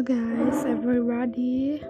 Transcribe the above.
Hello guys, everybody.